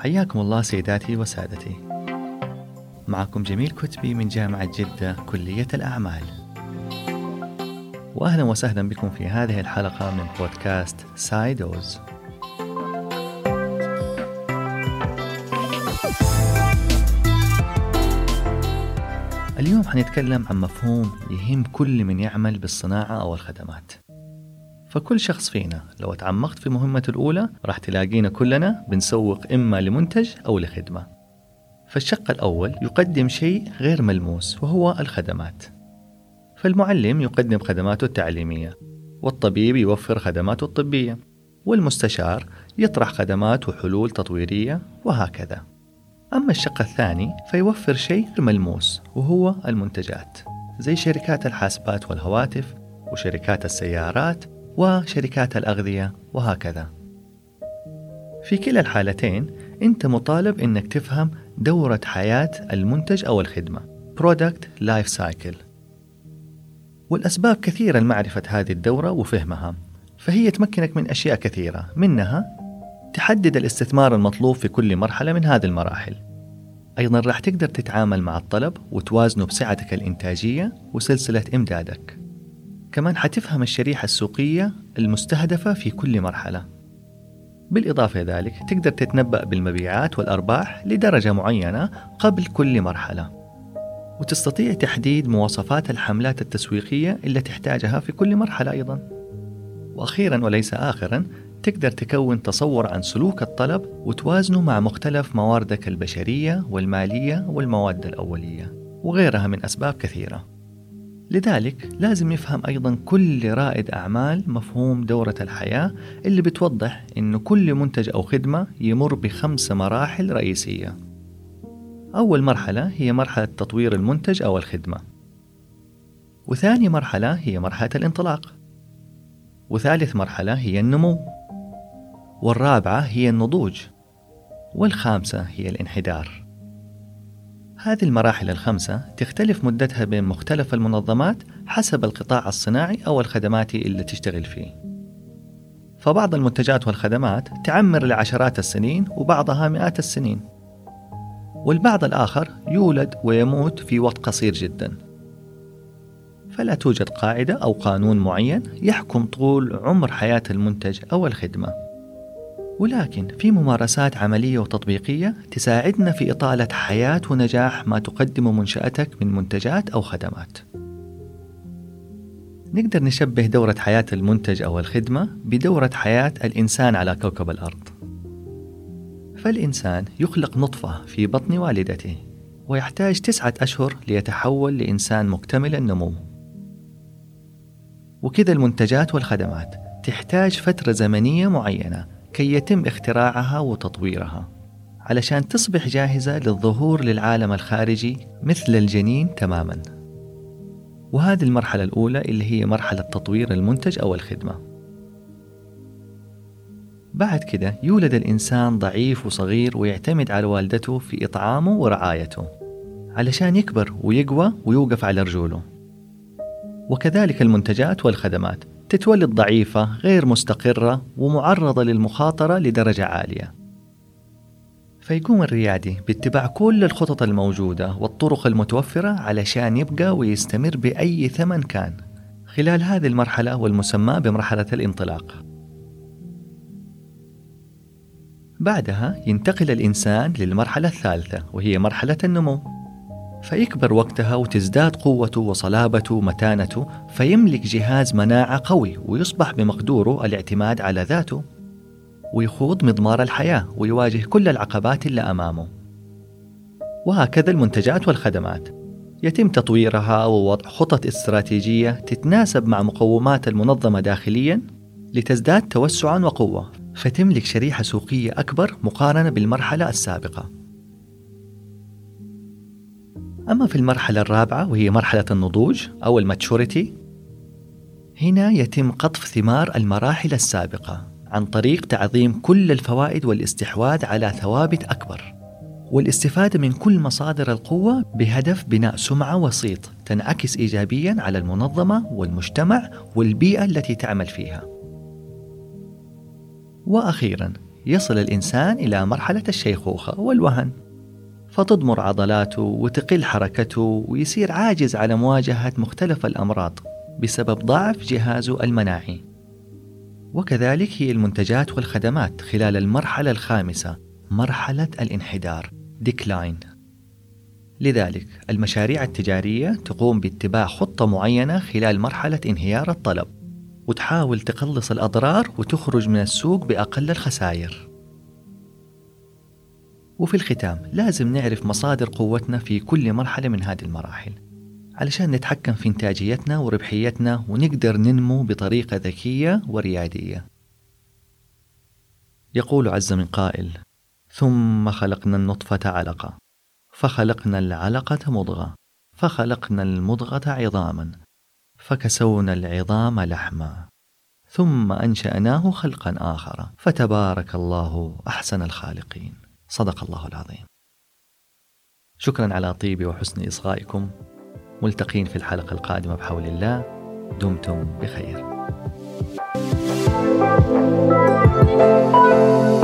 حياكم الله سيداتي وسادتي. معكم جميل كتبي من جامعة جدة كلية الأعمال. وأهلا وسهلا بكم في هذه الحلقة من بودكاست سايدوز. اليوم حنتكلم عن مفهوم يهم كل من يعمل بالصناعة أو الخدمات. فكل شخص فينا لو تعمقت في مهمته الأولى راح تلاقينا كلنا بنسوق إما لمنتج أو لخدمة. فالشق الأول يقدم شيء غير ملموس وهو الخدمات. فالمعلم يقدم خدماته التعليمية والطبيب يوفر خدماته الطبية والمستشار يطرح خدمات وحلول تطويرية وهكذا. أما الشق الثاني فيوفر شيء ملموس وهو المنتجات زي شركات الحاسبات والهواتف وشركات السيارات وشركات الأغذية وهكذا. في كلا الحالتين أنت مطالب أنك تفهم دورة حياة المنتج أو الخدمة Product Life Cycle. والأسباب كثيرة لمعرفة هذه الدورة وفهمها فهي تمكنك من أشياء كثيرة منها تحدد الاستثمار المطلوب في كل مرحلة من هذه المراحل. أيضا راح تقدر تتعامل مع الطلب وتوازنه بسعتك الإنتاجية وسلسلة إمدادك. كمان حتفهم الشريحة السوقية المستهدفة في كل مرحلة. بالإضافة ذلك تقدر تتنبأ بالمبيعات والأرباح لدرجة معينة قبل كل مرحلة. وتستطيع تحديد مواصفات الحملات التسويقية اللي تحتاجها في كل مرحلة أيضا. وأخيرا وليس آخرا تقدر تكون تصور عن سلوك الطلب وتوازنه مع مختلف مواردك البشرية والمالية والمواد الأولية وغيرها من أسباب كثيرة. لذلك لازم يفهم أيضا كل رائد أعمال مفهوم دورة الحياة اللي بتوضح أن كل منتج أو خدمة يمر بخمس مراحل رئيسية. أول مرحلة هي مرحلة تطوير المنتج أو الخدمة. وثاني مرحلة هي مرحلة الانطلاق. وثالث مرحلة هي النمو. والرابعة هي النضوج. والخامسة هي الانحدار. هذه المراحل الخمسة تختلف مدتها بين مختلف المنظمات حسب القطاع الصناعي أو الخدماتي اللي تشتغل فيه. فبعض المنتجات والخدمات تعمر لعشرات السنين وبعضها مئات السنين. والبعض الآخر يولد ويموت في وقت قصير جدا. فلا توجد قاعدة أو قانون معين يحكم طول عمر حياة المنتج أو الخدمة. ولكن في ممارسات عملية وتطبيقية تساعدنا في إطالة حياة ونجاح ما تقدمه منشأتك من منتجات أو خدمات. نقدر نشبه دورة حياة المنتج أو الخدمة بدورة حياة الإنسان على كوكب الأرض. فالإنسان يخلق نطفة في بطن والدته ويحتاج تسعة أشهر ليتحول لإنسان مكتمل النمو. وكذا المنتجات والخدمات تحتاج فترة زمنية معينة كي يتم اختراعها وتطويرها علشان تصبح جاهزة للظهور للعالم الخارجي مثل الجنين تماما. وهذه المرحلة الأولى اللي هي مرحلة تطوير المنتج أو الخدمة. بعد كده يولد الإنسان ضعيف وصغير ويعتمد على والدته في إطعامه ورعايته علشان يكبر ويقوى ويوقف على رجوله. وكذلك المنتجات والخدمات. تتولد ضعيفة غير مستقرة ومعرضة للمخاطرة لدرجة عالية. فيقوم الريادي باتباع كل الخطط الموجودة والطرق المتوفرة علشان يبقى ويستمر بأي ثمن كان خلال هذه المرحلة والمسمى بمرحلة الانطلاق. بعدها ينتقل الإنسان للمرحلة الثالثة وهي مرحلة النمو. فيكبر وقتها وتزداد قوته وصلابته ومتانته فيملك جهاز مناعة قوي ويصبح بمقدوره الاعتماد على ذاته ويخوض مضمار الحياة ويواجه كل العقبات اللي أمامه. وهكذا المنتجات والخدمات. يتم تطويرها ووضع خطط استراتيجية تتناسب مع مقومات المنظمة داخليا لتزداد توسعا وقوة. فتملك شريحة سوقية أكبر مقارنة بالمرحلة السابقة. أما في المرحلة الرابعة وهي مرحلة النضوج أو الماتشوريتي هنا يتم قطف ثمار المراحل السابقة عن طريق تعظيم كل الفوائد والاستحواذ على ثوابت أكبر والاستفادة من كل مصادر القوة بهدف بناء سمعة وسيط تنعكس إيجابيا على المنظمة والمجتمع والبيئة التي تعمل فيها. وأخيرا يصل الإنسان إلى مرحلة الشيخوخة والوهن. فتضمر عضلاته وتقل حركته ويصير عاجز على مواجهة مختلف الأمراض بسبب ضعف جهازه المناعي. وكذلك هي المنتجات والخدمات خلال المرحلة الخامسة مرحلة الانحدار ديكلاين لذلك المشاريع التجارية تقوم باتباع خطة معينة خلال مرحلة انهيار الطلب وتحاول تقلص الأضرار وتخرج من السوق بأقل الخسائر. وفي الختام لازم نعرف مصادر قوتنا في كل مرحلة من هذه المراحل. علشان نتحكم في إنتاجيتنا وربحيتنا ونقدر ننمو بطريقة ذكية وريادية. يقول عز من قائل ثم خلقنا النطفة علقة فخلقنا العلقة مضغة فخلقنا المضغة عظاما فكسونا العظام لحما ثم أنشأناه خلقا آخر فتبارك الله أحسن الخالقين. صدق الله العظيم. شكرا على طيب وحسن إصغائكم. ملتقين في الحلقة القادمة بحول الله. دمتم بخير. thank you